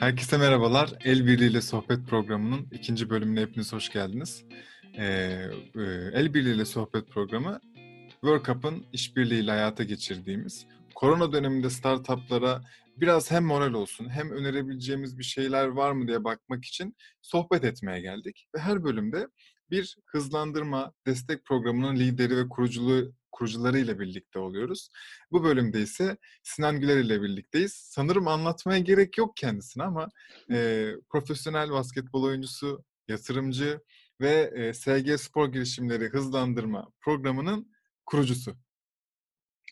Herkese merhabalar. El Birliğiyle Sohbet programının ikinci bölümüne hepiniz hoş geldiniz. Ee, e, El Birliğiyle Sohbet programı World Cup'ın işbirliğiyle hayata geçirdiğimiz, korona döneminde startuplara biraz hem moral olsun hem önerebileceğimiz bir şeyler var mı diye bakmak için sohbet etmeye geldik. Ve her bölümde bir hızlandırma destek programının lideri ve kuruculuğu kurucuları ile birlikte oluyoruz. Bu bölümde ise Sinan Güler ile birlikteyiz. Sanırım anlatmaya gerek yok kendisine ama e, profesyonel basketbol oyuncusu, yatırımcı ve e, SG Spor Girişimleri Hızlandırma Programı'nın kurucusu.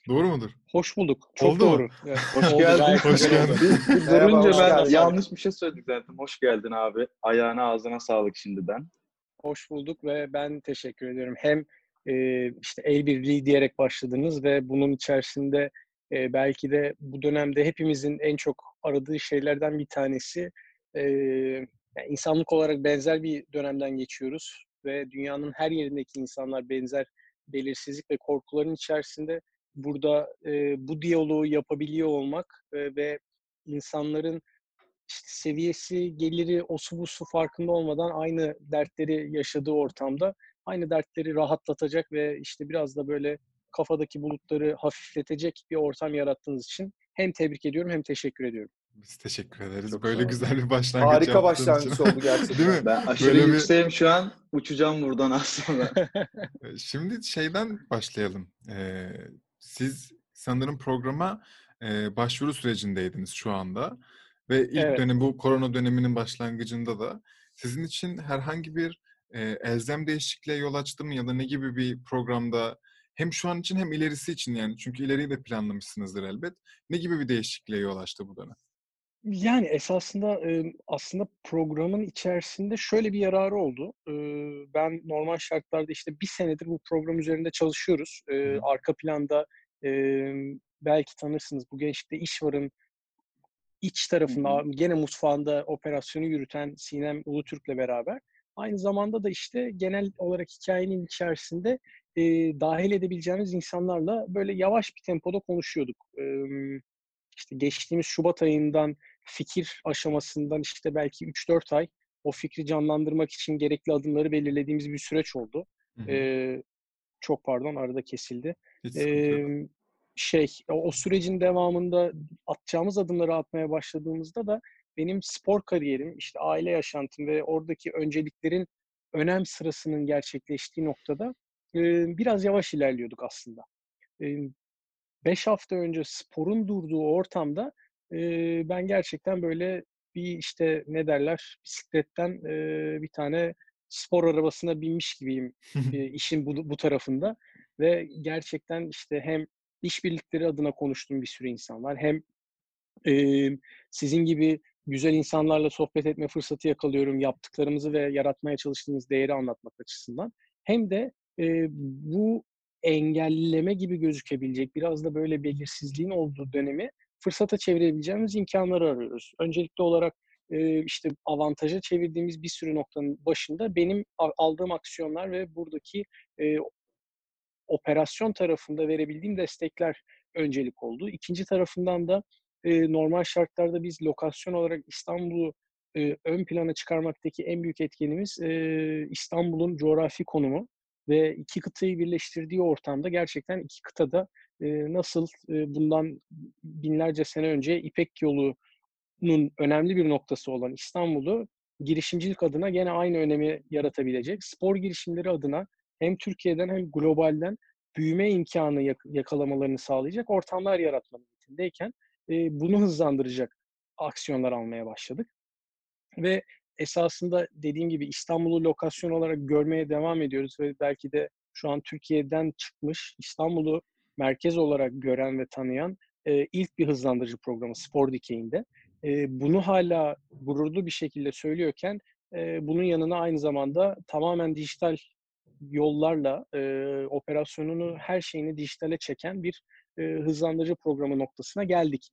Doğru mudur? Hoş bulduk. Çok Oldu doğru. mu? Evet, Hoş oldu. geldin. Hoş geldin. durunca ben geldin. yanlış bir şey söyledik zaten. Hoş geldin abi. Ayağına ağzına sağlık şimdiden. Hoş bulduk ve ben teşekkür ediyorum. Hem e, işte el birliği diyerek başladınız ve bunun içerisinde e, belki de bu dönemde hepimizin en çok aradığı şeylerden bir tanesi e, yani insanlık olarak benzer bir dönemden geçiyoruz ve dünyanın her yerindeki insanlar benzer belirsizlik ve korkuların içerisinde burada e, bu diyaloğu yapabiliyor olmak e, ve insanların işte seviyesi, geliri, osu busu farkında olmadan aynı dertleri yaşadığı ortamda aynı dertleri rahatlatacak ve işte biraz da böyle kafadaki bulutları hafifletecek bir ortam yarattığınız için hem tebrik ediyorum hem teşekkür ediyorum. Biz teşekkür ederiz. Çok Böyle güzel bir başlangıç Harika başlangıç için. oldu gerçekten. Değil mi? Ben aşırı Böyle bir- yükseğim şu an. Uçacağım buradan az sonra. E, Şimdi şeyden başlayalım. Ee, siz sanırım programa e, başvuru sürecindeydiniz şu anda ve ilk Evet. dönem bu korona döneminin başlangıcında da sizin için herhangi bir e, elzem değişikliğe yol açtı mı ya da ne gibi bir programda hem şu an için hem ilerisi için yani çünkü ileriyi de planlamışsınızdır elbet. Ne gibi bir değişikliğe yol açtı bu dönem? Yani esasında aslında programın içerisinde şöyle bir yararı oldu. Ben normal şartlarda işte bir senedir bu program üzerinde çalışıyoruz. Arka planda belki tanırsınız bu gençlikte İşvar'ın iç tarafında gene mutfağında operasyonu yürüten Sinem Ulutürk'le beraber aynı zamanda da işte genel olarak hikayenin içerisinde e, dahil edebileceğimiz insanlarla böyle yavaş bir tempoda konuşuyorduk. E, işte geçtiğimiz Şubat ayından fikir aşamasından işte belki 3-4 ay o fikri canlandırmak için gerekli adımları belirlediğimiz bir süreç oldu. Hı hı. E, çok pardon arada kesildi. Hiç. Eee, şey o sürecin devamında atacağımız adımları atmaya başladığımızda da benim spor kariyerim, işte aile yaşantım ve oradaki önceliklerin önem sırasının gerçekleştiği noktada eee, biraz yavaş ilerliyorduk aslında. Eee, Beş hafta önce sporun durduğu ortamda eee, ben gerçekten böyle bir işte ne derler bisikletten eee, bir tane spor arabasına binmiş gibiyim e, işin bu, bu tarafında ve gerçekten işte hem işbirlikleri adına konuştuğum bir sürü insan var hem e, sizin gibi güzel insanlarla sohbet etme fırsatı yakalıyorum yaptıklarımızı ve yaratmaya çalıştığımız değeri anlatmak açısından hem de e, bu engelleme gibi gözükebilecek biraz da böyle belirsizliğin olduğu dönemi fırsata çevirebileceğimiz imkanları arıyoruz. Öncelikli olarak e, işte avantaja çevirdiğimiz bir sürü noktanın başında benim aldığım aksiyonlar ve buradaki e, operasyon tarafında verebildiğim destekler öncelik oldu. İkinci tarafından da e, normal şartlarda biz lokasyon olarak İstanbul'u e, ön plana çıkarmaktaki en büyük etkenimiz e, İstanbul'un coğrafi konumu ve iki kıtayı birleştirdiği ortamda gerçekten iki kıtada e, nasıl e, bundan binlerce sene önce İpek yolunun önemli bir noktası olan İstanbul'u girişimcilik adına gene aynı önemi yaratabilecek, spor girişimleri adına hem Türkiye'den hem globalden büyüme imkanı yak- yakalamalarını sağlayacak ortamlar yaratma niyetindeyken e, bunu hızlandıracak aksiyonlar almaya başladık. Ve esasında dediğim gibi İstanbul'u lokasyon olarak görmeye devam ediyoruz ve belki de şu an Türkiye'den çıkmış İstanbul'u merkez olarak gören ve tanıyan e, ilk bir hızlandırıcı programı spor dikeyinde. E, bunu hala gururlu bir şekilde söylüyorken e, bunun yanına aynı zamanda tamamen dijital yollarla e, operasyonunu her şeyini dijitale çeken bir e, hızlandırıcı programı noktasına geldik.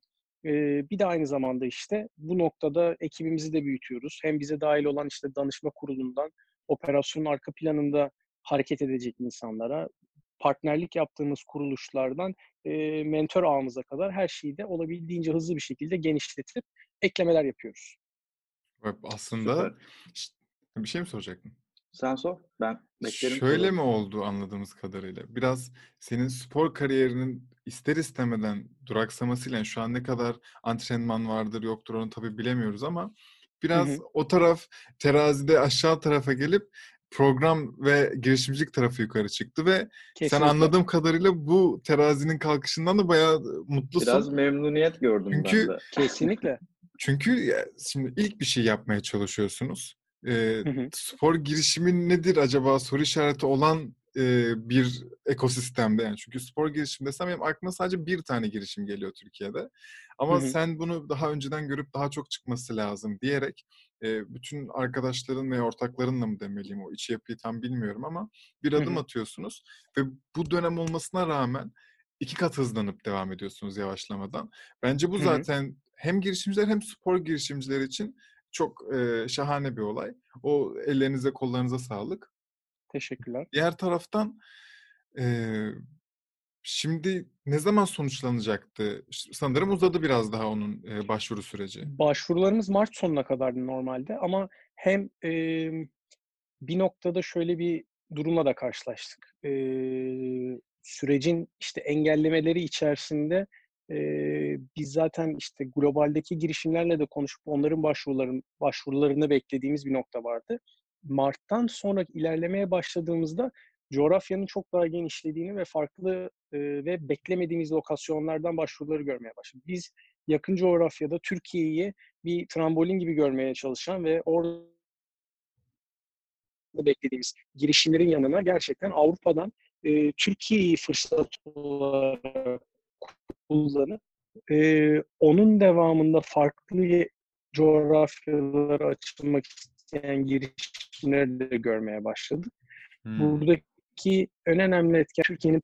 E, bir de aynı zamanda işte bu noktada ekibimizi de büyütüyoruz. Hem bize dahil olan işte danışma kurulundan operasyonun arka planında hareket edecek insanlara, partnerlik yaptığımız kuruluşlardan e, mentor ağımıza kadar her şeyi de olabildiğince hızlı bir şekilde genişletip eklemeler yapıyoruz. Aslında Süper. bir şey mi soracaktın? Sen sor. Ben beklerim. Şöyle mi oldu anladığımız kadarıyla? Biraz senin spor kariyerinin ister istemeden duraksamasıyla yani şu an ne kadar antrenman vardır yoktur onu tabii bilemiyoruz ama biraz hı hı. o taraf terazide aşağı tarafa gelip program ve girişimcilik tarafı yukarı çıktı ve Kesinlikle. sen anladığım kadarıyla bu terazinin kalkışından da bayağı mutlusun. Biraz memnuniyet gördüm çünkü, ben de. Kesinlikle. Çünkü şimdi ilk bir şey yapmaya çalışıyorsunuz. Ee, Spor girişimi nedir acaba soru işareti olan e, bir ekosistemde yani. Çünkü spor girişim desem benim aklıma sadece bir tane girişim geliyor Türkiye'de. Ama hı hı. sen bunu daha önceden görüp daha çok çıkması lazım diyerek e, bütün arkadaşların ve ortaklarınla mı demeliyim o içi yapıyı tam bilmiyorum ama bir adım hı hı. atıyorsunuz ve bu dönem olmasına rağmen iki kat hızlanıp devam ediyorsunuz yavaşlamadan. Bence bu zaten hı hı. hem girişimciler hem spor girişimciler için çok e, şahane bir olay. O ellerinize kollarınıza sağlık. Teşekkürler. Diğer taraftan e, şimdi ne zaman sonuçlanacaktı? Sanırım uzadı biraz daha onun e, başvuru süreci. Başvurularımız Mart sonuna kadardı normalde ama hem e, bir noktada şöyle bir durumla da karşılaştık. E, sürecin işte engellemeleri içerisinde e, biz zaten işte globaldeki girişimlerle de konuşup onların başvuruların başvurularını beklediğimiz bir nokta vardı. Mart'tan sonra ilerlemeye başladığımızda coğrafyanın çok daha genişlediğini ve farklı e, ve beklemediğimiz lokasyonlardan başvuruları görmeye başladık. Biz yakın coğrafyada Türkiye'yi bir trambolin gibi görmeye çalışan ve orada beklediğimiz girişimlerin yanına gerçekten Avrupa'dan e, Türkiye'yi fırsat olarak kullanıp e, onun devamında farklı coğrafyalara açılmak isteyen girişimleri de görmeye başladık. Hmm. Buradaki en önemli etken Türkiye'nin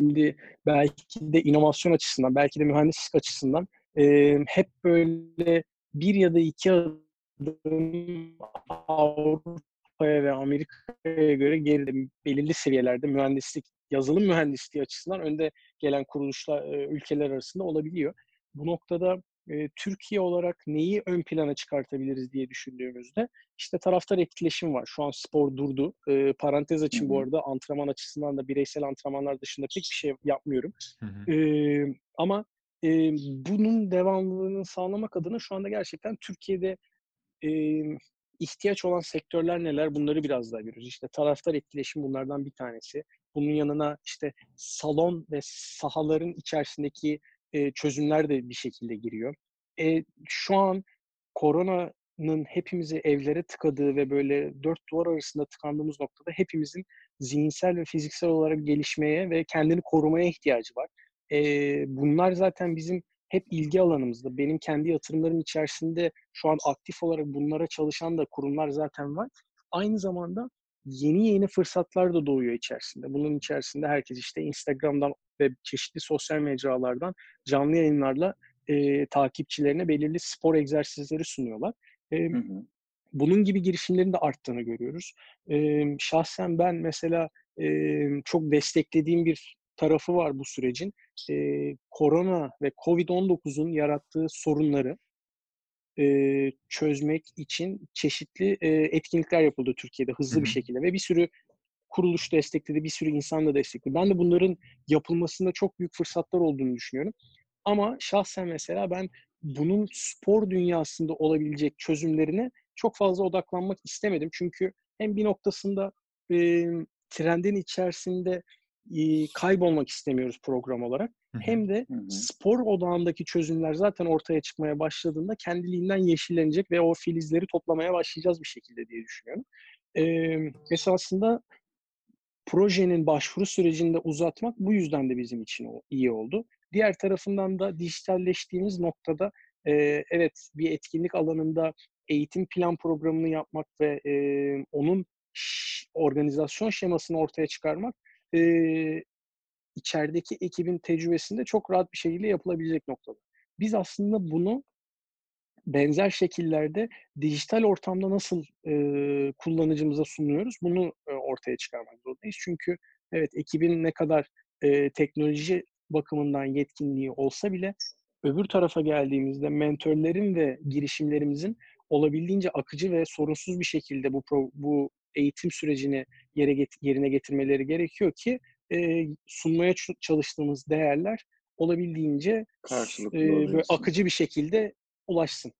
şimdi belki de inovasyon açısından, belki de mühendislik açısından e, hep böyle bir ya da iki adım Avrupa'ya ve Amerika'ya göre geride belirli seviyelerde mühendislik, yazılım mühendisliği açısından önde gelen kuruluşlar, e, ülkeler arasında olabiliyor. Bu noktada e, Türkiye olarak neyi ön plana çıkartabiliriz diye düşündüğümüzde işte taraftar etkileşim var. Şu an spor durdu. E, parantez açın bu arada antrenman açısından da bireysel antrenmanlar dışında pek bir şey yapmıyorum. E, ama e, bunun devamlılığını sağlamak adına şu anda gerçekten Türkiye'de e, ihtiyaç olan sektörler neler bunları biraz daha görüyoruz. İşte taraftar etkileşim bunlardan bir tanesi. Bunun yanına işte salon ve sahaların içerisindeki çözümler de bir şekilde giriyor. E, şu an koronanın hepimizi evlere tıkadığı ve böyle dört duvar arasında tıkandığımız noktada hepimizin zihinsel ve fiziksel olarak gelişmeye ve kendini korumaya ihtiyacı var. E, bunlar zaten bizim hep ilgi alanımızda. Benim kendi yatırımlarım içerisinde şu an aktif olarak bunlara çalışan da kurumlar zaten var. Aynı zamanda yeni yeni fırsatlar da doğuyor içerisinde. Bunun içerisinde herkes işte Instagram'dan ve çeşitli sosyal mecralardan canlı yayınlarla e, takipçilerine belirli spor egzersizleri sunuyorlar. E, hı hı. Bunun gibi girişimlerin de arttığını görüyoruz. E, şahsen ben mesela e, çok desteklediğim bir tarafı var bu sürecin. E, korona ve Covid-19'un yarattığı sorunları e, çözmek için çeşitli e, etkinlikler yapıldı Türkiye'de hızlı Hı-hı. bir şekilde ve bir sürü kuruluş destekledi, bir sürü insan da destekledi. Ben de bunların yapılmasında çok büyük fırsatlar olduğunu düşünüyorum. Ama şahsen mesela ben bunun spor dünyasında olabilecek çözümlerine çok fazla odaklanmak istemedim. Çünkü hem bir noktasında e, trendin içerisinde e, kaybolmak istemiyoruz program olarak. Hem de spor odağındaki çözümler zaten ortaya çıkmaya başladığında kendiliğinden yeşillenecek ve o filizleri toplamaya başlayacağız bir şekilde diye düşünüyorum. Ee, esasında projenin başvuru sürecinde uzatmak bu yüzden de bizim için iyi oldu. Diğer tarafından da dijitalleştiğimiz noktada e, evet bir etkinlik alanında eğitim plan programını yapmak ve e, onun organizasyon şemasını ortaya çıkarmak e, içerideki ekibin tecrübesinde çok rahat bir şekilde yapılabilecek noktada. Biz aslında bunu benzer şekillerde dijital ortamda nasıl e, kullanıcımıza sunuyoruz bunu e, ortaya çıkarmak zorundayız. Çünkü evet ekibin ne kadar e, teknoloji bakımından yetkinliği olsa bile öbür tarafa geldiğimizde mentörlerin ve girişimlerimizin olabildiğince akıcı ve sorunsuz bir şekilde bu pro, bu eğitim sürecini yere get, yerine getirmeleri gerekiyor ki e, sunmaya çalıştığımız değerler olabildiğince e, böyle akıcı bir şekilde ulaşsın.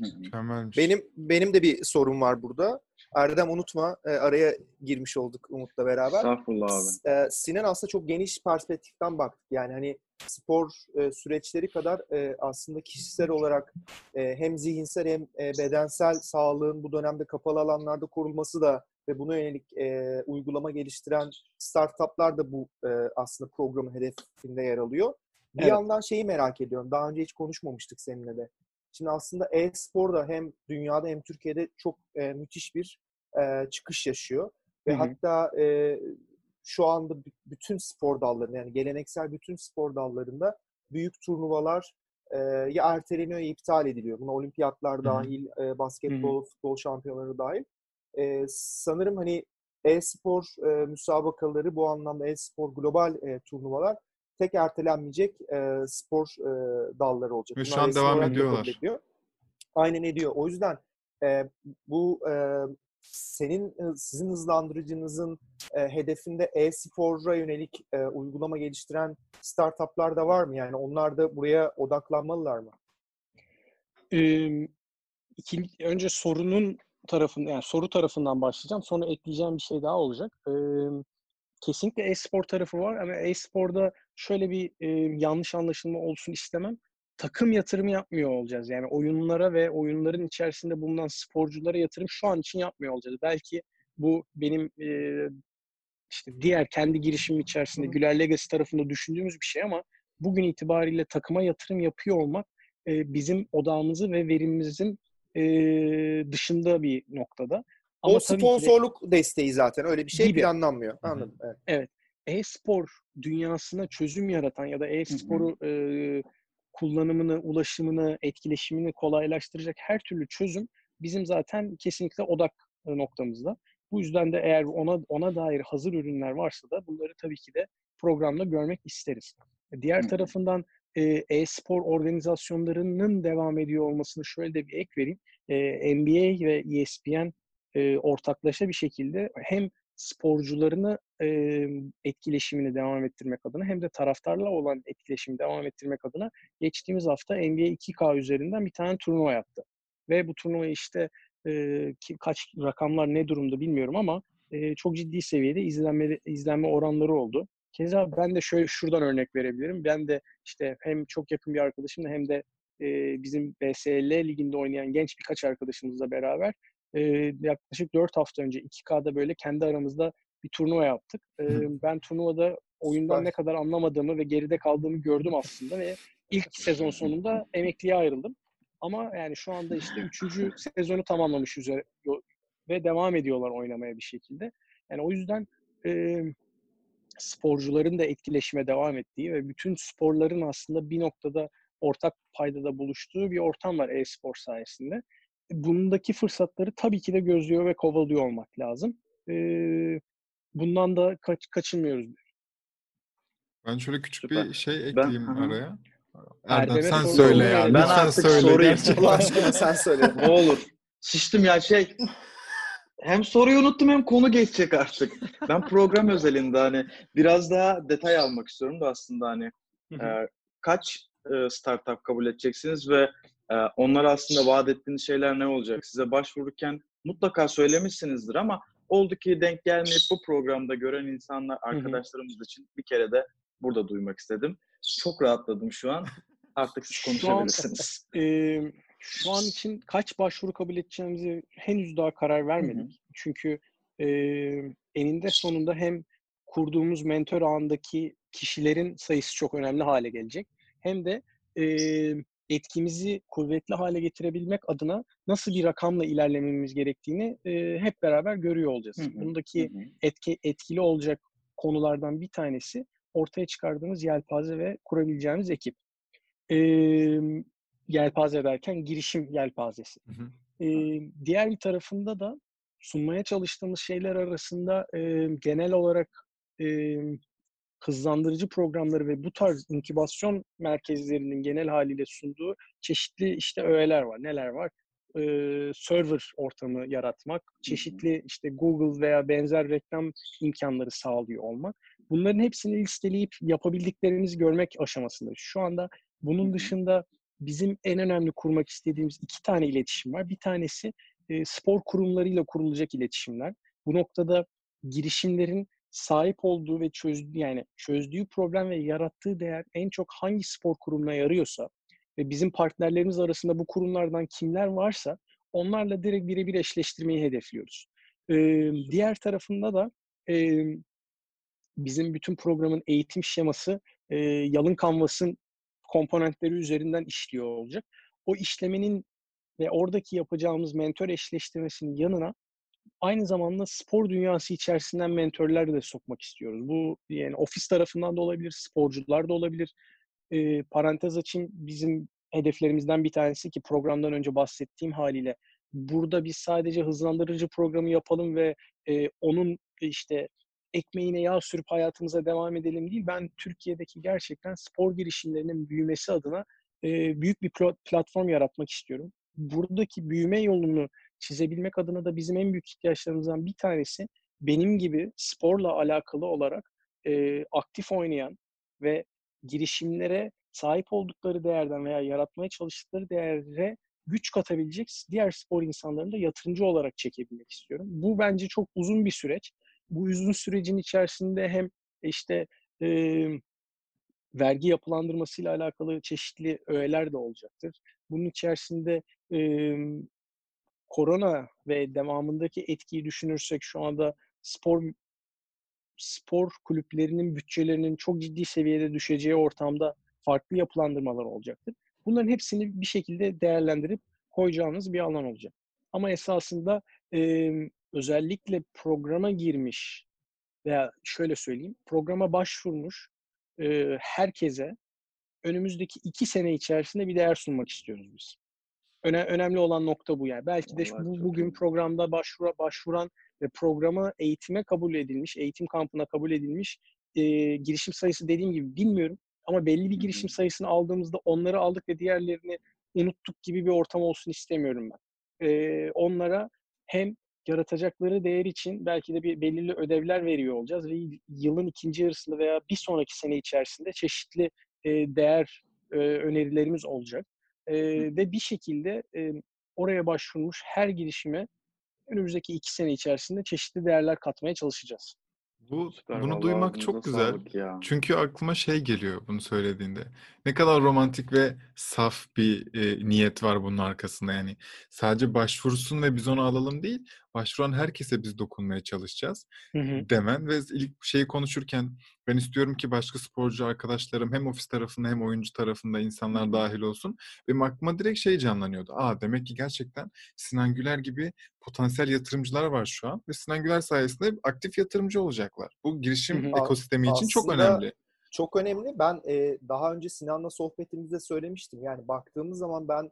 Mükemmelmiş. Benim benim de bir sorum var burada. Erdem unutma e, araya girmiş olduk Umut'la beraber. Estağfurullah abi. S- e, Sinan aslında çok geniş perspektiften baktık. Yani hani spor e, süreçleri kadar e, aslında kişisel olarak e, hem zihinsel hem e, bedensel sağlığın bu dönemde kapalı alanlarda korunması da ve buna yönelik e, uygulama geliştiren startuplar da bu e, aslında programın hedefinde yer alıyor. Bir Evet. yandan şeyi merak ediyorum. Daha önce hiç konuşmamıştık seninle de. Şimdi aslında e-spor da hem dünyada hem Türkiye'de çok e, müthiş bir e, çıkış yaşıyor. Ve Hı hı. hatta e, şu anda bütün spor dallarında yani geleneksel bütün spor dallarında büyük turnuvalar e, ya erteleniyor ya iptal ediliyor. Buna olimpiyatlar hı. dahil, e, basketbol, futbol şampiyonları dahil. E, sanırım hani e-spor e, müsabakaları bu anlamda e-spor global e, turnuvalar tek ertelenmeyecek e, spor e, dalları olacak. Ve şu an devam ediyorlar. ediliyor. Aynen ediyor. O yüzden e, bu e, senin sizin hızlandırıcınızın e, hedefinde e-spora yönelik e, uygulama geliştiren startuplar da var mı? Yani onlar da buraya odaklanmalılar mı? Ee, iki, önce sorunun tarafından yani soru tarafından başlayacağım. Sonra ekleyeceğim bir şey daha olacak. Ee, kesinlikle e-spor tarafı var ama e-sporda şöyle bir e, yanlış anlaşılma olsun istemem. Takım yatırımı yapmıyor olacağız. Yani oyunlara ve oyunların içerisinde bulunan sporculara yatırım şu an için yapmıyor olacağız. Belki bu benim e, işte diğer kendi girişimim içerisinde Güler Legacy tarafında düşündüğümüz bir şey ama bugün itibariyle takıma yatırım yapıyor olmak e, bizim odağımızı ve verimimizin e, dışında bir noktada. Ama o ki de- sponsorluk desteği zaten öyle bir şey Gibi. planlanmıyor. Anladım. Evet. E-spor dünyasına çözüm yaratan ya da e-sporu e, kullanımını, ulaşımını, etkileşimini kolaylaştıracak her türlü çözüm bizim zaten kesinlikle odak e, noktamızda. Bu yüzden de eğer ona ona dair hazır ürünler varsa da bunları tabii ki de programda görmek isteriz. Diğer Hı hı. tarafından e, e-spor organizasyonlarının devam ediyor olmasını şöyle de bir ek vereyim. E, NBA ve ESPN e, ortaklaşa bir şekilde hem sporcularını e, etkileşimini devam ettirmek adına hem de taraftarla olan etkileşimi devam ettirmek adına geçtiğimiz hafta NBA 2K üzerinden bir tane turnuva yaptı. Ve bu turnuva işte e, ki, kaç rakamlar ne durumda bilmiyorum ama e, çok ciddi seviyede izlenme izlenme oranları oldu. Keza ben de şöyle şuradan örnek verebilirim. Ben de işte hem çok yakın bir arkadaşımla hem de e, bizim BSL liginde oynayan genç birkaç arkadaşımızla beraber e, yaklaşık 4 hafta önce 2K'da böyle kendi aramızda bir turnuva yaptık. E, ben turnuvada oyundan ne kadar anlamadığımı ve geride kaldığımı gördüm aslında ve ilk sezon sonunda emekliye ayrıldım. Ama yani şu anda işte 3. sezonu tamamlamış üzere ve devam ediyorlar oynamaya bir şekilde. Yani o yüzden e, sporcuların da etkileşime devam ettiği ve bütün sporların aslında bir noktada ortak paydada buluştuğu bir ortam var e-spor sayesinde. Bundaki fırsatları tabii ki de gözlüyor ve kovalıyor olmak lazım. E, bundan da kaç, kaçınmıyoruz. Ben şöyle küçük Süper. bir şey Ben- ekleyeyim Hı hı. araya. Erdem'e Erdem sen söyle ya. Ben Lütfen artık söyle. gerçekten. Allah aşkına sen söyle. Ne olur. Şiştim ya şey. Hem soruyu unuttum hem konu geçecek artık. Ben program özelinde hani biraz daha detay almak istiyorum da aslında hani e, kaç e, startup kabul edeceksiniz ve e, onlara aslında vaat ettiğiniz şeyler ne olacak? Size başvururken mutlaka söylemişsinizdir ama oldu ki denk gelmeyip bu programda gören insanlar, arkadaşlarımız için bir kere de burada duymak istedim. Çok rahatladım şu an. Artık siz Şu an- konuşabilirsiniz. Ee, şu an için kaç başvuru kabul edeceğimizi henüz daha karar vermedik. Çünkü e, eninde sonunda hem kurduğumuz mentor ağındaki kişilerin sayısı çok önemli hale gelecek. Hem de e, etkimizi kuvvetli hale getirebilmek adına nasıl bir rakamla ilerlememiz gerektiğini e, hep beraber görüyor olacağız. Hı hı. Bundaki Hı hı. etki, etkili olacak konulardan bir tanesi ortaya çıkardığımız yelpaze ve kurabileceğimiz ekip. Ee, yelpaze derken girişim yelpazesi. Hı hı. Ee, diğer bir tarafında da sunmaya çalıştığımız şeyler arasında e, genel olarak e, hızlandırıcı programları ve bu tarz inkübasyon merkezlerinin genel haliyle sunduğu çeşitli işte öğeler var. Neler var? e, server ortamı yaratmak, çeşitli işte Google veya benzer reklam imkanları sağlıyor olmak. Bunların hepsini listeleyip yapabildiklerimizi görmek aşamasında. Şu anda bunun dışında bizim en önemli kurmak istediğimiz iki tane iletişim var. Bir tanesi e, spor kurumlarıyla kurulacak iletişimler. Bu noktada girişimlerin sahip olduğu ve çözdüğü yani çözdüğü problem ve yarattığı değer en çok hangi spor kurumuna yarıyorsa ve bizim partnerlerimiz arasında bu kurumlardan kimler varsa onlarla direkt birebir eşleştirmeyi hedefliyoruz. Ee, diğer tarafında da e, bizim bütün programın eğitim şeması e, yalın kanvasın komponentleri üzerinden işliyor olacak. O işlemenin ve oradaki yapacağımız mentor eşleştirmesinin yanına aynı zamanda spor dünyası içerisinden mentorlar de sokmak istiyoruz. Bu yani ofis tarafından da olabilir, sporcular da olabilir. E, parantez açayım bizim hedeflerimizden bir tanesi ki programdan önce bahsettiğim haliyle burada biz sadece hızlandırıcı programı yapalım ve e, onun işte ekmeğine yağ sürüp hayatımıza devam edelim değil. Ben Türkiye'deki gerçekten spor girişimlerinin büyümesi adına e, büyük bir platform yaratmak istiyorum. Buradaki büyüme yolunu çizebilmek adına da bizim en büyük ihtiyaçlarımızdan bir tanesi benim gibi sporla alakalı olarak e, aktif oynayan ve girişimlere sahip oldukları değerden veya yaratmaya çalıştıkları değere güç katabilecek diğer spor insanlarını da yatırımcı olarak çekebilmek istiyorum. Bu bence çok uzun bir süreç. Bu uzun sürecin içerisinde hem işte e, vergi yapılandırmasıyla alakalı çeşitli öğeler de olacaktır. Bunun içerisinde e, korona ve devamındaki etkiyi düşünürsek şu anda spor spor kulüplerinin bütçelerinin çok ciddi seviyede düşeceği ortamda farklı yapılandırmalar olacaktır. Bunların hepsini bir şekilde değerlendirip koyacağınız bir alan olacak. Ama esasında e, özellikle programa girmiş veya şöyle söyleyeyim, programa başvurmuş e, herkese önümüzdeki iki sene içerisinde bir değer sunmak istiyoruz biz. Öne, önemli olan nokta bu yani. Belki de bu, bugün iyi. programda başvura, başvuran ve programa eğitime kabul edilmiş, eğitim kampına kabul edilmiş e, girişim sayısı dediğim gibi bilmiyorum. Ama belli bir girişim sayısını aldığımızda onları aldık ve diğerlerini unuttuk gibi bir ortam olsun istemiyorum ben. Ee, onlara hem yaratacakları değer için belki de bir belirli ödevler veriyor olacağız ve yılın ikinci yarısında veya bir sonraki sene içerisinde çeşitli e, değer e, önerilerimiz olacak. E, ve bir şekilde e, oraya başvurmuş her girişime önümüzdeki iki sene içerisinde çeşitli değerler katmaya çalışacağız. Bu Süper, bunu duymak çok güzel. Ya. Çünkü aklıma şey geliyor bunu söylediğinde. Ne kadar romantik ve saf bir e, niyet var bunun arkasında yani. Sadece başvursun ve biz onu alalım değil, başvuran herkese biz dokunmaya çalışacağız hı hı. demen ve ilk şeyi konuşurken ben istiyorum ki başka sporcu arkadaşlarım hem ofis tarafında hem oyuncu tarafında insanlar dahil olsun. Benim aklıma direkt şey canlanıyordu. Aa demek ki gerçekten Sinan Güler gibi potansiyel yatırımcılar var şu an ve Sinan Güler sayesinde aktif yatırımcı olacaklar. Bu girişim hı hı. ekosistemi için Aslında... çok önemli çok önemli. Ben e, daha önce Sinan'la sohbetimizde söylemiştim. Yani baktığımız zaman ben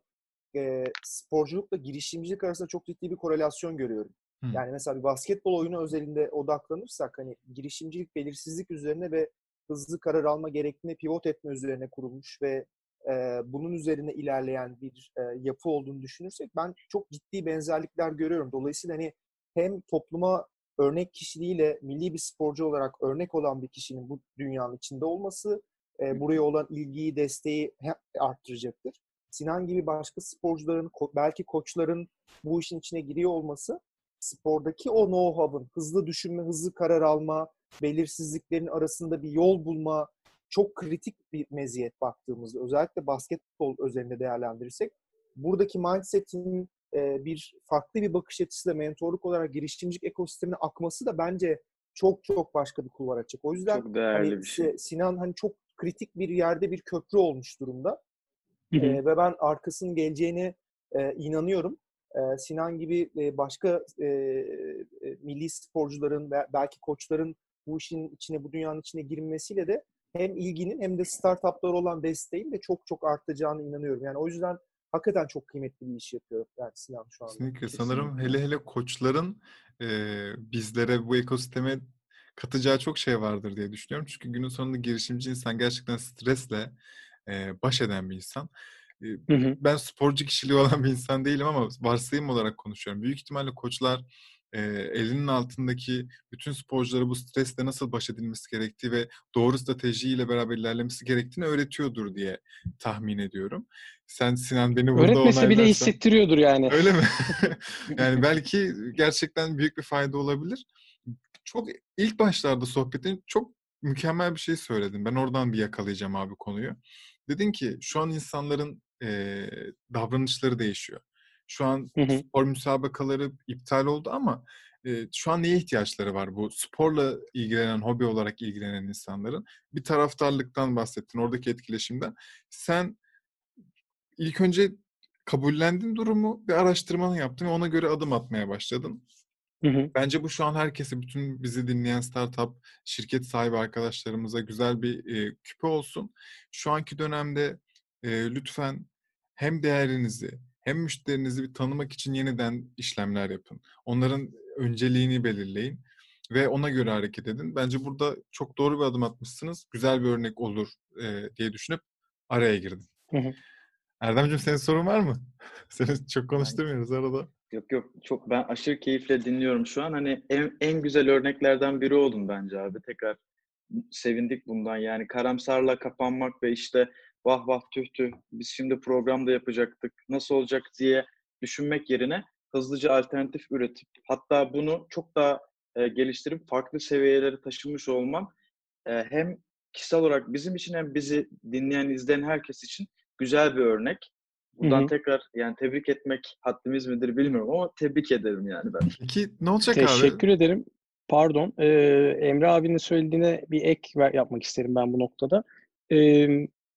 e, sporculukla girişimcilik arasında çok ciddi bir korelasyon görüyorum. Hı. Yani mesela bir basketbol oyunu özelinde odaklanırsak hani girişimcilik belirsizlik üzerine ve hızlı karar alma gerektiğine pivot etme üzerine kurulmuş ve e, bunun üzerine ilerleyen bir e, yapı olduğunu düşünürsek ben çok ciddi benzerlikler görüyorum. Dolayısıyla hani hem topluma örnek kişiliğiyle milli bir sporcu olarak örnek olan bir kişinin bu dünyanın içinde olması e, buraya olan ilgiyi, desteği arttıracaktır. Sinan gibi başka sporcuların, belki koçların bu işin içine giriyor olması spordaki o know-how'ın, hızlı düşünme, hızlı karar alma, belirsizliklerin arasında bir yol bulma çok kritik bir meziyet baktığımızda. Özellikle basketbol özelinde değerlendirirsek buradaki mindset'in e, bir farklı bir bakış açısıyla mentorluk olarak girişimcilik ekosistemine akması da bence çok çok başka bir kulvar açacak. O yüzden çok değerli hani, bir şey. Sinan hani çok kritik bir yerde bir köprü olmuş durumda. Hı hı. E, ve ben arkasının geleceğine e, inanıyorum. E, Sinan gibi e, başka e, milli sporcuların ve belki koçların bu işin içine, bu dünyanın içine girmesiyle de hem ilginin hem de startuplar olan desteğin de çok çok artacağını inanıyorum. Yani o yüzden hakikaten çok kıymetli bir iş yapıyor yani Sinan şu anda. Kesinlikle. Kesinlikle. Sanırım hele hele koçların e, bizlere bu ekosisteme katacağı çok şey vardır diye düşünüyorum. Çünkü günün sonunda girişimci insan gerçekten stresle e, baş eden bir insan. Hı hı. Ben sporcu kişiliği olan bir insan değilim ama varsayım olarak konuşuyorum. Büyük ihtimalle koçlar e, elinin altındaki bütün sporculara bu stresle nasıl baş edilmesi gerektiği ve doğru stratejiyle beraber ilerlemesi gerektiğini öğretiyordur diye tahmin ediyorum. Sen Sinan beni burada Öğretmese bile hissettiriyordur yani. Öyle mi? yani belki gerçekten büyük bir fayda olabilir. Çok ilk başlarda sohbetin çok mükemmel bir şey söyledin. Ben oradan bir yakalayacağım abi konuyu. Dedin ki şu an insanların e, davranışları değişiyor. Şu an hı hı. spor müsabakaları iptal oldu ama e, şu an neye ihtiyaçları var bu sporla ilgilenen, hobi olarak ilgilenen insanların? Bir taraftarlıktan bahsettin, oradaki etkileşimden. Sen ilk önce kabullendin durumu, bir araştırmanı yaptın ve ona göre adım atmaya başladın. Hı hı. Bence bu şu an herkese, bütün bizi dinleyen startup, şirket sahibi arkadaşlarımıza güzel bir e, küpe olsun. Şu anki dönemde e, lütfen hem değerinizi hem müşterinizi bir tanımak için yeniden işlemler yapın. Onların önceliğini belirleyin ve ona göre hareket edin. Bence burada çok doğru bir adım atmışsınız. Güzel bir örnek olur e, diye düşünüp araya girdim. Hı hı. Erdemciğim senin sorun var mı? Seni çok konuşturmuyoruz arada. Yok yok çok ben aşırı keyifle dinliyorum şu an. Hani en, en güzel örneklerden biri oldun bence abi. Tekrar sevindik bundan. Yani karamsarla kapanmak ve işte vah vah tüh tüh biz şimdi programda yapacaktık nasıl olacak diye düşünmek yerine hızlıca alternatif üretip hatta bunu çok daha e, geliştirip farklı seviyelere taşımış olman e, hem kişisel olarak bizim için hem bizi dinleyen, izleyen herkes için güzel bir örnek. Buradan Hı-hı. tekrar yani tebrik etmek haddimiz midir bilmiyorum ama tebrik ederim yani ben. Peki ne olacak Teşekkür abi? Teşekkür ederim. Pardon. Ee, Emre abinin söylediğine bir ek yapmak isterim ben bu noktada. Ee,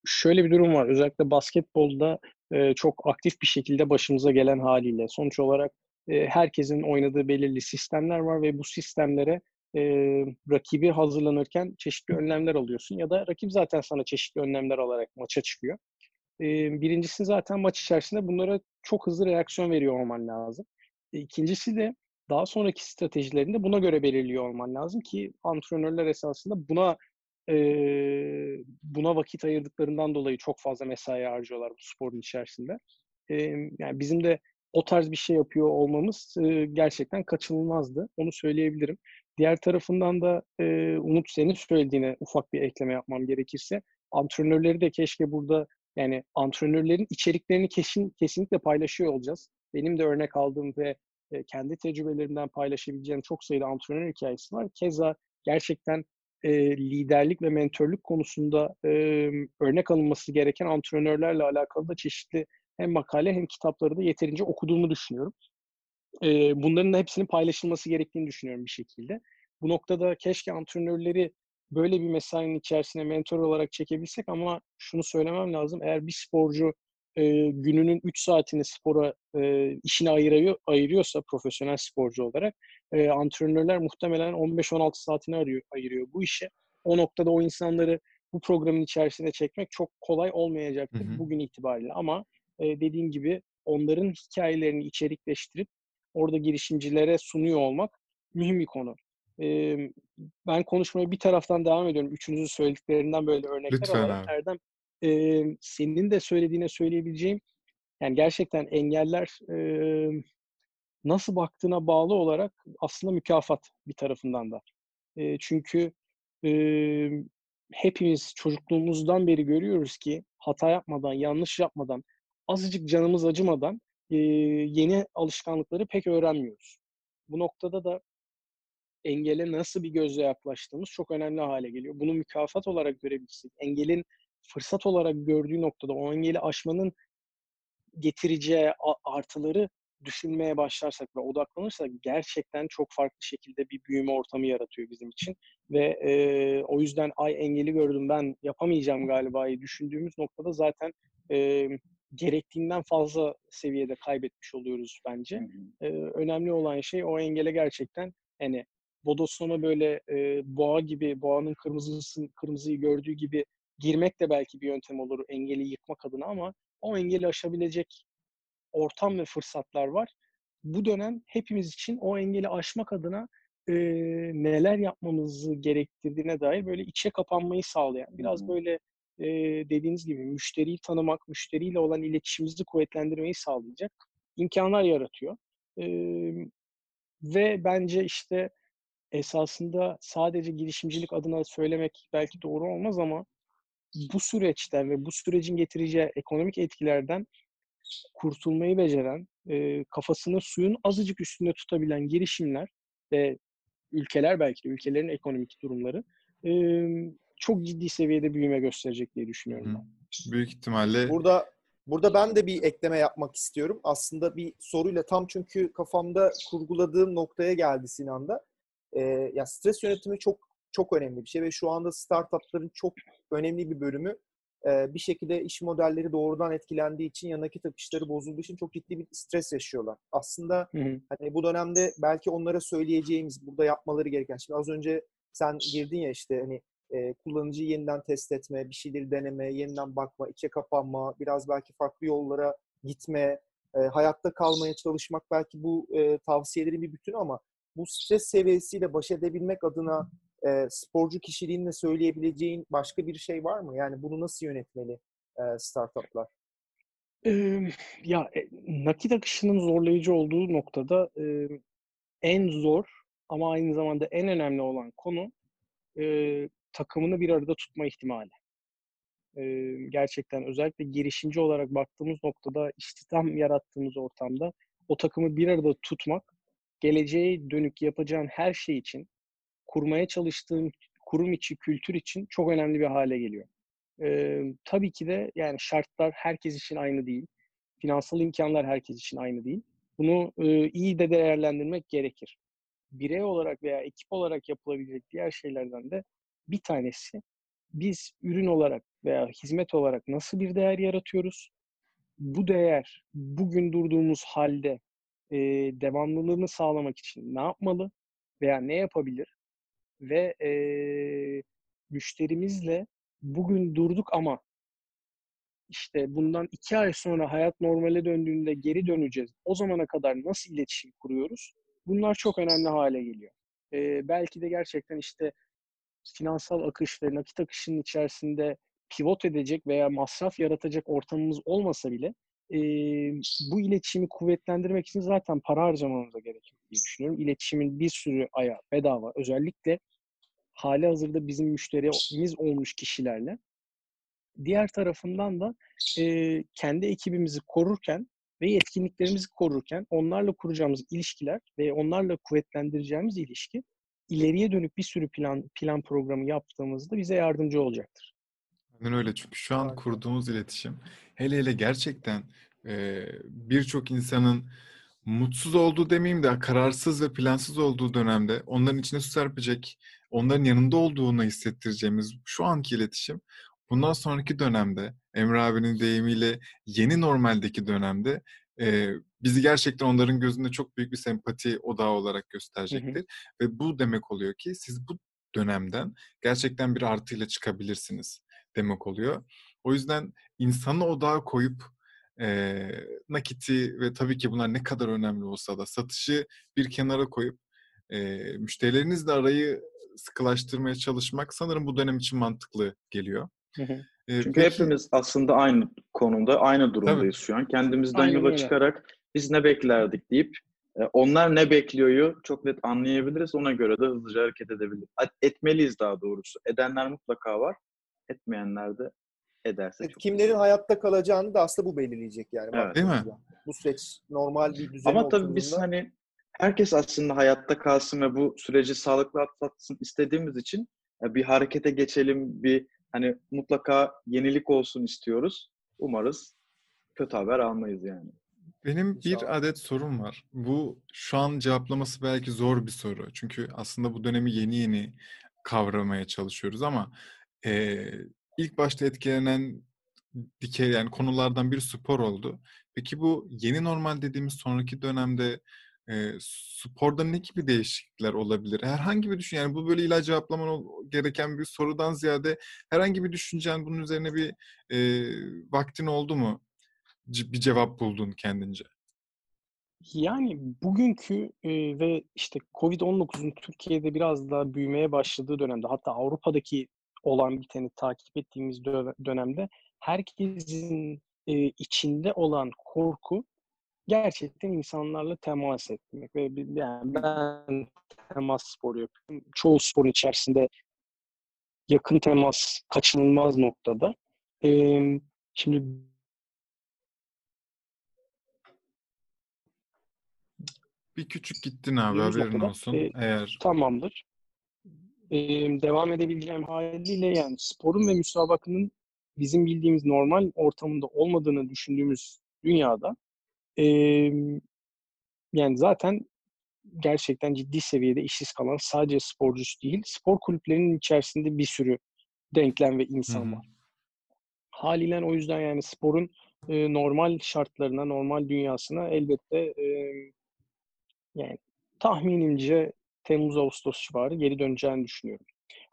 şöyle bir durum var. Özellikle basketbolda e, çok aktif bir şekilde başımıza gelen haliyle. Sonuç olarak e, herkesin oynadığı belirli sistemler var ve bu sistemlere e, rakibi hazırlanırken çeşitli önlemler alıyorsun ya da rakip zaten sana çeşitli önlemler alarak maça çıkıyor. Birincisi zaten maç içerisinde bunlara çok hızlı reaksiyon veriyor olman lazım. E, ikincisi de daha sonraki stratejilerinde buna göre belirliyor olman lazım ki antrenörler esasında buna e, buna vakit ayırdıklarından dolayı çok fazla mesai harcıyorlar bu sporun içerisinde. E, yani bizim de o tarz bir şey yapıyor olmamız e, gerçekten kaçınılmazdı. Onu söyleyebilirim. Diğer tarafından da e, Umut senin söylediğine ufak bir ekleme yapmam gerekirse antrenörleri de keşke burada yani antrenörlerin içeriklerini kesin, kesinlikle paylaşıyor olacağız. Benim de örnek aldığım ve e, kendi tecrübelerimden paylaşabileceğim çok sayıda antrenör hikayesi var. Keza gerçekten e, liderlik ve mentörlük konusunda e, örnek alınması gereken antrenörlerle alakalı da çeşitli hem makale hem kitapları da yeterince okuduğumu düşünüyorum. E, bunların da hepsinin paylaşılması gerektiğini düşünüyorum bir şekilde. Bu noktada keşke antrenörleri böyle bir mesainin içerisine mentor olarak çekebilsek ama şunu söylemem lazım. Eğer bir sporcu e, gününün 3 saatini spora e, işine ayırıyor, ayırıyorsa profesyonel sporcu olarak e, antrenörler muhtemelen 15-16 saatini arıyor, ayırıyor bu işe. O noktada o insanları bu programın içerisine çekmek çok kolay olmayacaktır hı hı. bugün itibariyle ama e, dediğim gibi onların hikayelerini içerikleştirip orada girişimcilere sunuyor olmak mühim bir konu. E, ben konuşmaya bir taraftan devam ediyorum. Üçünüzün söylediklerinden böyle örnekler Lütfen alarak. Abi. Erdem e, senin de söylediğine söyleyebileceğim yani gerçekten engeller e, nasıl baktığına bağlı olarak aslında mükafat bir tarafından da. E, çünkü e, hepimiz çocukluğumuzdan beri görüyoruz ki hata yapmadan, yanlış yapmadan, azıcık canımız acımadan e, yeni alışkanlıkları pek öğrenmiyoruz. Bu noktada da engele nasıl bir gözle yaklaştığımız çok önemli hale geliyor. Bunu mükafat olarak görebilirsek, engelin fırsat olarak gördüğü noktada o engeli aşmanın getireceği artıları düşünmeye başlarsak ve odaklanırsak gerçekten çok farklı şekilde bir büyüme ortamı yaratıyor bizim için. Ve e, o yüzden ay engeli gördüm ben yapamayacağım galiba düşündüğümüz noktada zaten e, gerektiğinden fazla seviyede kaybetmiş oluyoruz bence. E, önemli olan şey o engele gerçekten hani Bodoslama böyle e, boğa gibi, boğanın kırmızısı, kırmızıyı gördüğü gibi girmek de belki bir yöntem olur engeli yıkmak adına ama o engeli aşabilecek ortam ve fırsatlar var. Bu dönem hepimiz için o engeli aşmak adına e, neler yapmamızı gerektirdiğine dair böyle içe kapanmayı sağlayan, biraz böyle e, dediğiniz gibi müşteriyi tanımak, müşteriyle olan iletişimimizi kuvvetlendirmeyi sağlayacak imkanlar yaratıyor. E, ve bence işte esasında sadece girişimcilik adına söylemek belki doğru olmaz ama bu süreçten ve bu sürecin getireceği ekonomik etkilerden kurtulmayı beceren, e, kafasını suyun azıcık üstünde tutabilen girişimler ve ülkeler belki de ülkelerin ekonomik durumları e, çok ciddi seviyede büyüme gösterecek diye düşünüyorum ben. Büyük ihtimalle Burada burada ben de bir ekleme yapmak istiyorum. Aslında bir soruyla tam çünkü kafamda kurguladığım noktaya geldi Sinan'da. Ee, ya stres yönetimi çok çok önemli bir şey ve şu anda startupların çok önemli bir bölümü e, bir şekilde iş modelleri doğrudan etkilendiği için ya nakit akışları bozulduğu için çok ciddi bir stres yaşıyorlar. Aslında Hı hı. hani bu dönemde belki onlara söyleyeceğimiz burada yapmaları gereken şimdi az önce sen girdin ya işte hani e, kullanıcıyı yeniden test etme, bir şeyleri deneme, yeniden bakma, içe kapanma, biraz belki farklı yollara gitme, e, hayatta kalmaya çalışmak belki bu e, tavsiyelerin bir bütünü ama bu stres seviyesiyle baş edebilmek adına e, sporcu kişiliğinle söyleyebileceğin başka bir şey var mı? Yani bunu nasıl yönetmeli e, startuplar? Eee, ya e, nakit akışının zorlayıcı olduğu noktada e, en zor ama aynı zamanda en önemli olan konu e, takımını bir arada tutma ihtimali. E, gerçekten özellikle girişimci olarak baktığımız noktada istihdam yarattığımız ortamda o takımı bir arada tutmak geleceğe dönük yapacağın her şey için kurmaya çalıştığın kurum içi kültür için çok önemli bir hale geliyor. Ee, tabii ki de yani şartlar herkes için aynı değil. Finansal imkanlar herkes için aynı değil. Bunu e, iyi de değerlendirmek gerekir. Birey olarak veya ekip olarak yapılabilecek diğer şeylerden de bir tanesi biz ürün olarak veya hizmet olarak nasıl bir değer yaratıyoruz? Bu değer bugün durduğumuz halde e, devamlılığını sağlamak için ne yapmalı veya ne yapabilir? Ve e, müşterimizle bugün durduk ama işte bundan iki ay sonra hayat normale döndüğünde geri döneceğiz. O zamana kadar nasıl iletişim kuruyoruz? Bunlar çok önemli hale geliyor. Ee, belki de gerçekten işte finansal akış ve nakit akışının içerisinde pivot edecek veya masraf yaratacak ortamımız olmasa bile e, bu iletişimi kuvvetlendirmek için zaten para harcamamıza gerekiyor diye düşünüyorum. İletişimin bir sürü ayağı bedava. Özellikle hali hazırda bizim müşterimiz olmuş kişilerle. Diğer tarafından da e, kendi ekibimizi korurken ve yetkinliklerimizi korurken onlarla kuracağımız ilişkiler ve onlarla kuvvetlendireceğimiz ilişki ileriye dönük bir sürü plan plan programı yaptığımızda bize yardımcı olacaktır. Aynen öyle. Çünkü şu an kurduğumuz iletişim hele hele gerçekten e, birçok insanın mutsuz olduğu demeyeyim de kararsız ve plansız olduğu dönemde onların içine su serpecek, onların yanında olduğunu hissettireceğimiz şu anki iletişim bundan sonraki dönemde Emre abinin deyimiyle yeni normaldeki dönemde e, bizi gerçekten onların gözünde çok büyük bir sempati odağı olarak gösterecektir. Ve bu demek oluyor ki siz bu dönemden gerçekten bir artıyla çıkabilirsiniz demek oluyor. O yüzden insanı odağa koyup e, nakiti ve tabii ki bunlar ne kadar önemli olsa da satışı bir kenara koyup e, müşterilerinizle arayı sıkılaştırmaya çalışmak sanırım bu dönem için mantıklı geliyor. Hı hı. E, Çünkü peki- hepimiz aslında aynı konumda, aynı durumdayız şu an. Kendimizden Aynen yola öyle. çıkarak biz ne beklerdik deyip onlar ne bekliyoryu çok net anlayabiliriz. Ona göre de hızlıca hareket edebiliriz. Etmeliyiz daha doğrusu. Edenler mutlaka var. Etmeyenler de ederse çok Kimlerin hayatta kalacağını da aslında bu belirleyecek yani. Evet. Değil mi? Bu süreç normal bir düzene Ama tabii biz hani herkes aslında hayatta kalsın ve bu süreci sağlıklı atlatsın istediğimiz için e, bir harekete geçelim, bir hani mutlaka yenilik olsun istiyoruz. Umarız kötü haber almayız yani. Benim bir İnşallah. adet sorum var. Bu şu an cevaplaması belki zor bir soru. Çünkü aslında bu dönemi yeni yeni kavramaya çalışıyoruz ama eee, ilk başta etkilenen dikey yani konulardan bir spor oldu. Peki bu yeni normal dediğimiz sonraki dönemde eee, sporda ne gibi değişiklikler olabilir? Herhangi bir düşün yani bu böyle illa cevaplaman gereken bir sorudan ziyade herhangi bir düşüncen bunun üzerine bir eee, vaktin oldu mu? C- bir cevap buldun kendince. Yani bugünkü e, ve işte Covid-19'un Türkiye'de biraz daha büyümeye başladığı dönemde hatta Avrupa'daki olan biteni takip ettiğimiz dönemde herkesin e, içinde olan korku gerçekten insanlarla temas etmek ve yani ben temas sporu yapıyorum. Çoğu sporun içerisinde yakın temas kaçınılmaz noktada. Ee, şimdi bir küçük gittin abi haberin noktada, olsun. E, Eğer tamamdır. Ee, devam edebileceğim haliyle yani sporun ve müsabakanın bizim bildiğimiz normal ortamında olmadığını düşündüğümüz dünyada e, yani zaten gerçekten ciddi seviyede işsiz kalan sadece sporcusu değil, spor kulüplerinin içerisinde bir sürü denklem ve insan var. Haliyle o yüzden yani sporun e, normal şartlarına, normal dünyasına elbette e, yani tahminimce Temmuz-Ağustos civarı geri döneceğini düşünüyorum.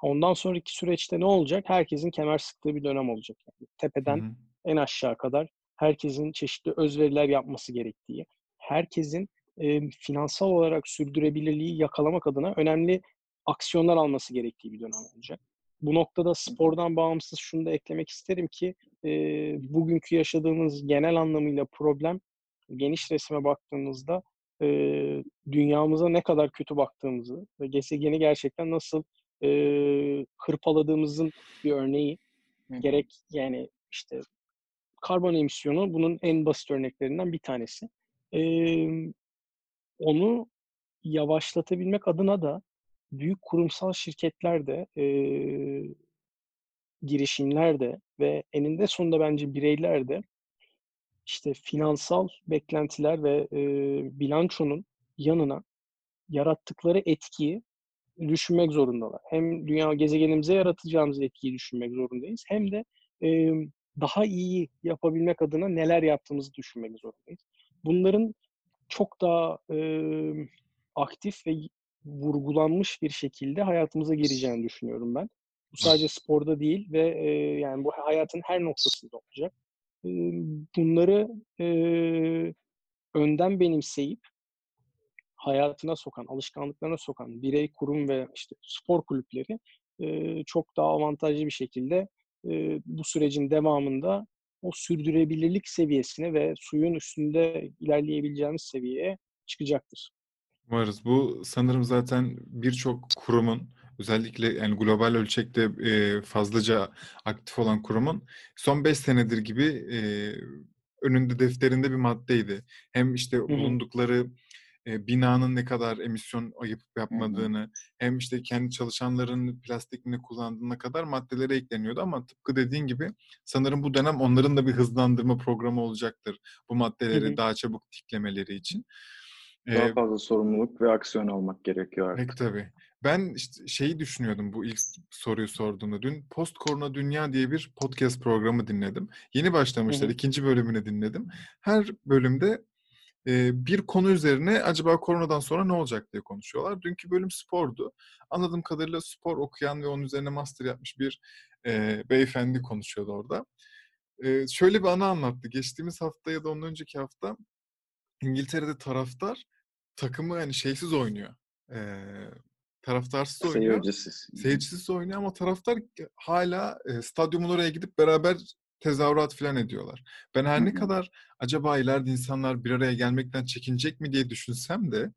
Ondan sonraki süreçte ne olacak? Herkesin kemer sıktığı bir dönem olacak. Yani tepeden Hı-hı. en aşağı kadar herkesin çeşitli özveriler yapması gerektiği, herkesin e, finansal olarak sürdürebilirliği yakalamak adına önemli aksiyonlar alması gerektiği bir dönem olacak. Bu noktada spordan bağımsız şunu da eklemek isterim ki e, bugünkü yaşadığımız genel anlamıyla problem geniş resme baktığımızda e, dünyamıza ne kadar kötü baktığımızı ve gezegeni gerçekten nasıl e, hırpaladığımızın bir örneği. Hı. Gerek yani işte karbon emisyonu bunun en basit örneklerinden bir tanesi. E, onu yavaşlatabilmek adına da büyük kurumsal şirketler de e, girişimler de ve eninde sonunda bence bireyler de işte finansal beklentiler ve e, bilançonun yanına yarattıkları etkiyi düşünmek zorundalar. Hem dünya gezegenimize yaratacağımız etkiyi düşünmek zorundayız. Hem de e, daha iyi yapabilmek adına neler yaptığımızı düşünmek zorundayız. Bunların çok daha e, aktif ve vurgulanmış bir şekilde hayatımıza gireceğini düşünüyorum ben. Bu sadece sporda değil ve e, yani bu hayatın her noktasında olacak. Bunları e, önden benimseyip hayatına sokan, alışkanlıklarına sokan birey, kurum ve işte spor kulüpleri e, çok daha avantajlı bir şekilde e, bu sürecin devamında o sürdürülebilirlik seviyesine ve suyun üstünde ilerleyebileceğimiz seviyeye çıkacaktır. Varız. Bu sanırım zaten birçok kurumun özellikle yani global ölçekte e, fazlaca aktif olan kurumun son 5 senedir gibi e, önünde defterinde bir maddeydi. Hem işte Hı-hı. bulundukları e, binanın ne kadar emisyon ayıp yapmadığını Hı-hı. hem işte kendi çalışanların plastikini kullandığına kadar maddelere ekleniyordu ama tıpkı dediğin gibi sanırım bu dönem onların da bir hızlandırma programı olacaktır bu maddeleri Hı-hı. daha çabuk tiklemeleri için. Daha ee, fazla sorumluluk ve aksiyon almak gerekiyor artık. Pek tabii. Ben işte şeyi düşünüyordum bu ilk soruyu sorduğumda. Dün Post Korona Dünya diye bir podcast programı dinledim. Yeni başlamışlar. Hı hı. ikinci bölümünü dinledim. Her bölümde e, bir konu üzerine acaba koronadan sonra ne olacak diye konuşuyorlar. Dünkü bölüm spordu. Anladığım kadarıyla spor okuyan ve onun üzerine master yapmış bir e, beyefendi konuşuyordu orada. E, şöyle bir ana anlattı. Geçtiğimiz hafta ya da ondan önceki hafta İngiltere'de taraftar takımı hani şeysiz oynuyor. E, taraftarsız oynuyor. Seyircisiz. Seyircisiz oynuyor ama taraftar hala e, stadyumun oraya gidip beraber tezahürat falan ediyorlar. Ben her ne kadar acaba ileride insanlar bir araya gelmekten çekinecek mi diye düşünsem de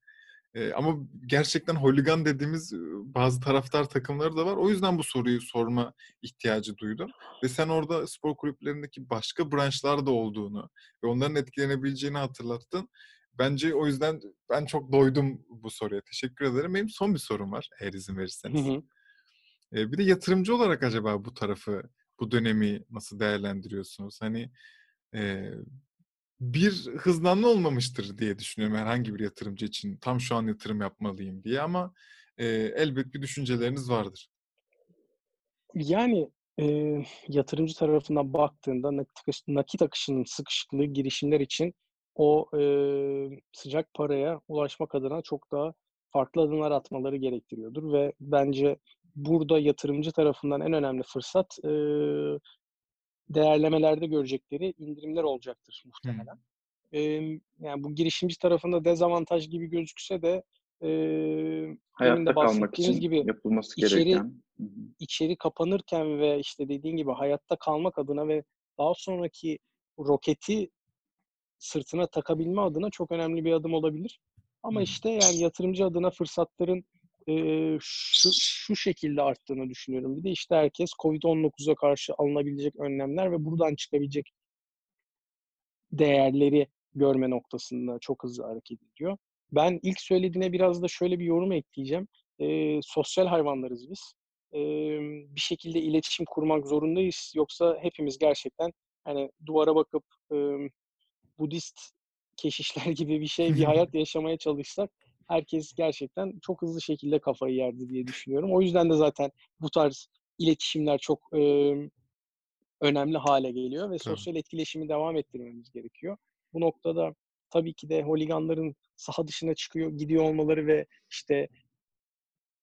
e, ama gerçekten holigan dediğimiz bazı taraftar takımları da var. O yüzden bu soruyu sorma ihtiyacı duydum. Ve sen orada spor kulüplerindeki başka branşlar da olduğunu ve onların etkilenebileceğini hatırlattın. Bence o yüzden ben çok doydum bu soruya. Teşekkür ederim. Benim son bir sorum var eğer izin verirseniz. Hı hı. E, bir de yatırımcı olarak acaba bu tarafı bu dönemi nasıl değerlendiriyorsunuz? Hani e, bir hızlanma olmamıştır diye düşünüyorum herhangi bir yatırımcı için. Tam şu an yatırım yapmalıyım diye ama e, elbet bir düşünceleriniz vardır. Yani e, yatırımcı tarafından baktığında nakit, nakit akışının sıkışıklığı girişimler için o e, sıcak paraya ulaşmak adına çok daha farklı adımlar atmaları gerektiriyordur ve bence burada yatırımcı tarafından en önemli fırsat e, değerlemelerde görecekleri indirimler olacaktır muhtemelen. E, yani bu girişimci tarafında dezavantaj gibi gözükse de e, Hayatta kalmak için gibi yapılması içeri- gereken. Hı hı. içeri kapanırken ve işte dediğin gibi hayatta kalmak adına ve daha sonraki roketi sırtına takabilme adına çok önemli bir adım olabilir. Ama işte yani yatırımcı adına fırsatların e, şu, şu şekilde arttığını düşünüyorum. Bir de işte herkes Covid-19'a karşı alınabilecek önlemler ve buradan çıkabilecek değerleri görme noktasında çok hızlı hareket ediyor. Ben ilk söylediğine biraz da şöyle bir yorum ekleyeceğim. E, sosyal hayvanlarız biz. E, bir şekilde iletişim kurmak zorundayız. Yoksa hepimiz gerçekten hani duvara bakıp e, Budist keşişler gibi bir şey, bir hayat yaşamaya çalışsak herkes gerçekten çok hızlı şekilde kafayı yerdi diye düşünüyorum. O yüzden de zaten bu tarz iletişimler çok e, önemli hale geliyor ve sosyal etkileşimi devam ettirmemiz gerekiyor. Bu noktada tabii ki de holiganların saha dışına çıkıyor, gidiyor olmaları ve işte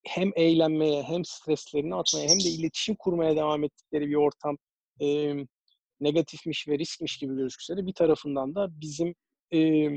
hem eğlenmeye hem streslerini atmaya hem de iletişim kurmaya devam ettikleri bir ortam e, negatifmiş ve riskmiş gibi gözükse de bir tarafından da bizim e,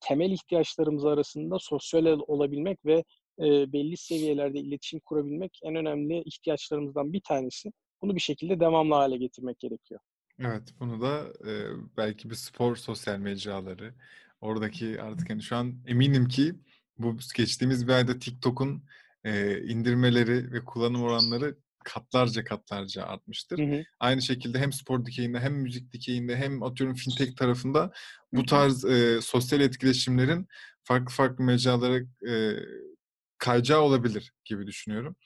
temel ihtiyaçlarımız arasında sosyal ol- olabilmek ve e, belli seviyelerde iletişim kurabilmek en önemli ihtiyaçlarımızdan bir tanesi. Bunu bir şekilde devamlı hale getirmek gerekiyor. Evet, bunu da e, belki bir spor sosyal mecraları, oradaki artık hani şu an eminim ki bu geçtiğimiz bir ayda TikTok'un e, indirmeleri ve kullanım oranları katlarca katlarca artmıştır. Hı hı. Aynı şekilde hem spor dikeyinde hem müzik dikeyinde hem atıyorum fintech tarafında bu tarz e, sosyal etkileşimlerin farklı farklı mecralara e, kayacağı olabilir gibi düşünüyorum.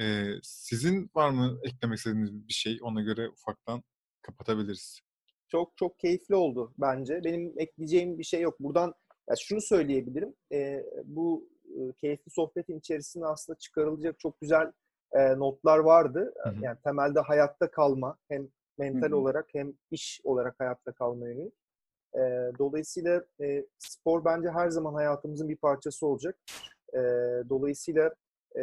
E, sizin var mı eklemek istediğiniz bir şey? Ona göre ufaktan kapatabiliriz. Çok çok keyifli oldu bence. Benim ekleyeceğim bir şey yok. Buradan ya şunu söyleyebilirim. Ee, bu e, keyifli sohbetin içerisinde aslında çıkarılacak çok güzel e, notlar vardı. Hı hı. Yani temelde hayatta kalma hem mental Hı hı. olarak hem iş olarak hayatta kalma yönelik. E, dolayısıyla e, spor bence her zaman hayatımızın bir parçası olacak. E, dolayısıyla e,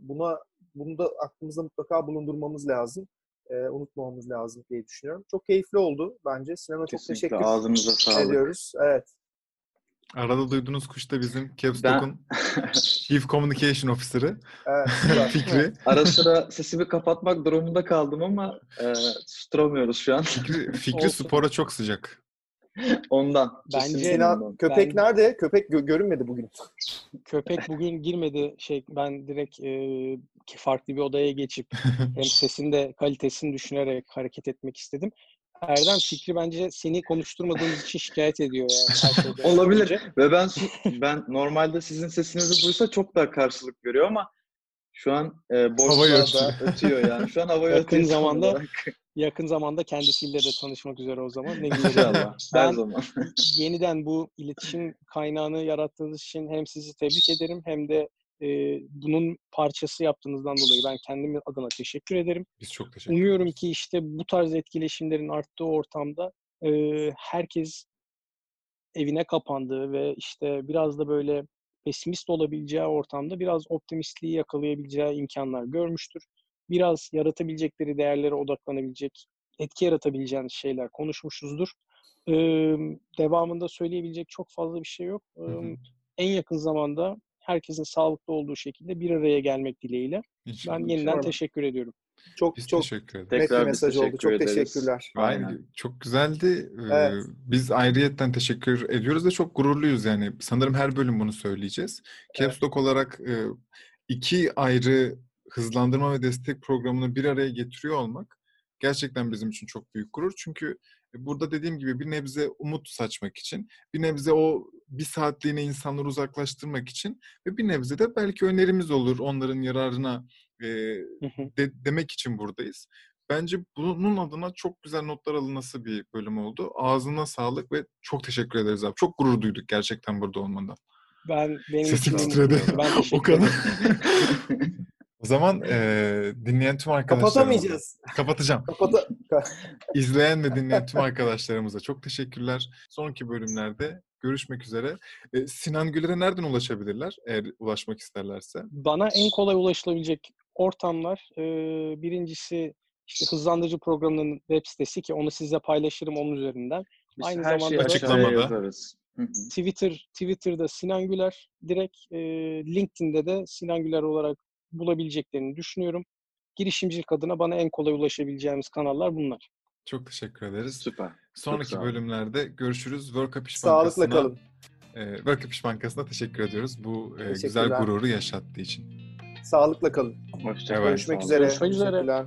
buna bunu da aklımızda mutlaka bulundurmamız lazım. E, unutmamamız lazım diye düşünüyorum. Çok keyifli oldu bence. Sinan'a çok teşekkür ağzınıza sağlık. ediyoruz. Evet. Arada duyduğunuz kuş da bizim Ben Capstock'un Chief Communication Officer'ı Evet. Fikri. ara sıra sesimi kapatmak durumunda kaldım ama e, susturamıyoruz şu an. Fikri, Fikri spora çok sıcak. Ondan. Bence- ondan. köpek Ben- nerede? Köpek gö- görünmedi bugün. Köpek bugün girmedi. Şey ben direkt e, farklı bir odaya geçip hem sesin de kalitesini düşünerek hareket etmek istedim. Erdem Fikri bence seni konuşturmadığımız için şikayet ediyor yani. Olabilir. önce. Ve ben su- ben normalde sizin sesinizi duysa çok daha karşılık görüyor ama şu an e, boşluğa da ötüyor yani. Şu an havaya Yakın ötüyor zamanda olarak. Yakın zamanda kendisiyle de tanışmak üzere o zaman. Ne güzel. Her Ben zaman. yeniden bu iletişim kaynağını yarattığınız için hem sizi tebrik ederim hem de e, bunun parçası yaptığınızdan dolayı ben kendim adına teşekkür ederim. Biz çok teşekkür Umuyorum ederiz. ki işte bu tarz etkileşimlerin arttığı ortamda e, herkes evine kapandığı ve işte biraz da böyle pesimist olabileceği ortamda biraz optimistliği yakalayabileceği imkanlar görmüştür. Biraz yaratabilecekleri değerlere odaklanabilecek, etki yaratabileceğiniz şeyler konuşmuşuzdur. Ee, devamında söyleyebilecek çok fazla bir şey yok. Ee, Hı hı. en yakın zamanda herkesin sağlıklı olduğu şekilde bir araya gelmek dileğiyle. İnşallah. Ben yeniden İnşallah. teşekkür ediyorum. Çok Biz çok teşekkür ederiz. bir Tekrar biz mesaj oldu. Çok ederiz. teşekkürler. Aynen. Aynen. Çok güzeldi. Ee, Evet. Biz ayrıyetten teşekkür ediyoruz ve çok gururluyuz yani. Sanırım her bölüm bunu söyleyeceğiz. Capstock olarak e, iki ayrı hızlandırma ve destek programını bir araya getiriyor olmak gerçekten bizim için çok büyük gurur. Çünkü burada dediğim gibi bir nebze umut saçmak için, bir nebze o bir saatliğine insanları uzaklaştırmak için ve bir nebze de belki önerimiz olur onların yararına e, de- demek için buradayız. Bence bunun adına çok güzel notlar alınması bir bölüm oldu. Ağzına sağlık ve çok teşekkür ederiz abi. Çok gurur duyduk gerçekten burada olmandan. Ben benim Sesim titredi. Ben o kadar. o zaman eee, dinleyen tüm arkadaşlarımıza Kapatamayacağız. kapatacağım. Kapata İzleyen ve dinleyen tüm arkadaşlarımıza çok teşekkürler. Sonraki bölümlerde görüşmek üzere. E, Sinan Güler'e nereden ulaşabilirler eğer ulaşmak isterlerse? Bana en kolay ulaşılabilecek ortamlar e, birincisi işte hızlandırıcı programının web sitesi ki onu sizle paylaşırım onun üzerinden. Biz Aynı her zamanda Açıklamada. yazarız. Hı hı. Twitter Twitter'da Sinan Güler, direkt e, LinkedIn'de de Sinan Güler olarak bulabileceklerini düşünüyorum. Girişimcilik adına bana en kolay ulaşabileceğimiz kanallar bunlar. Çok teşekkür ederiz. Süper. Sonraki olun. bölümlerde görüşürüz. World Cup İş Sağlıkla Bankası'na, kalın. e, World Cup İş Bankası'na teşekkür ediyoruz. Bu e, güzel gururu yaşattığı için. Sağlıkla kalın. Hoşçakalın. Görüşmek üzere. Görüşmek üzere.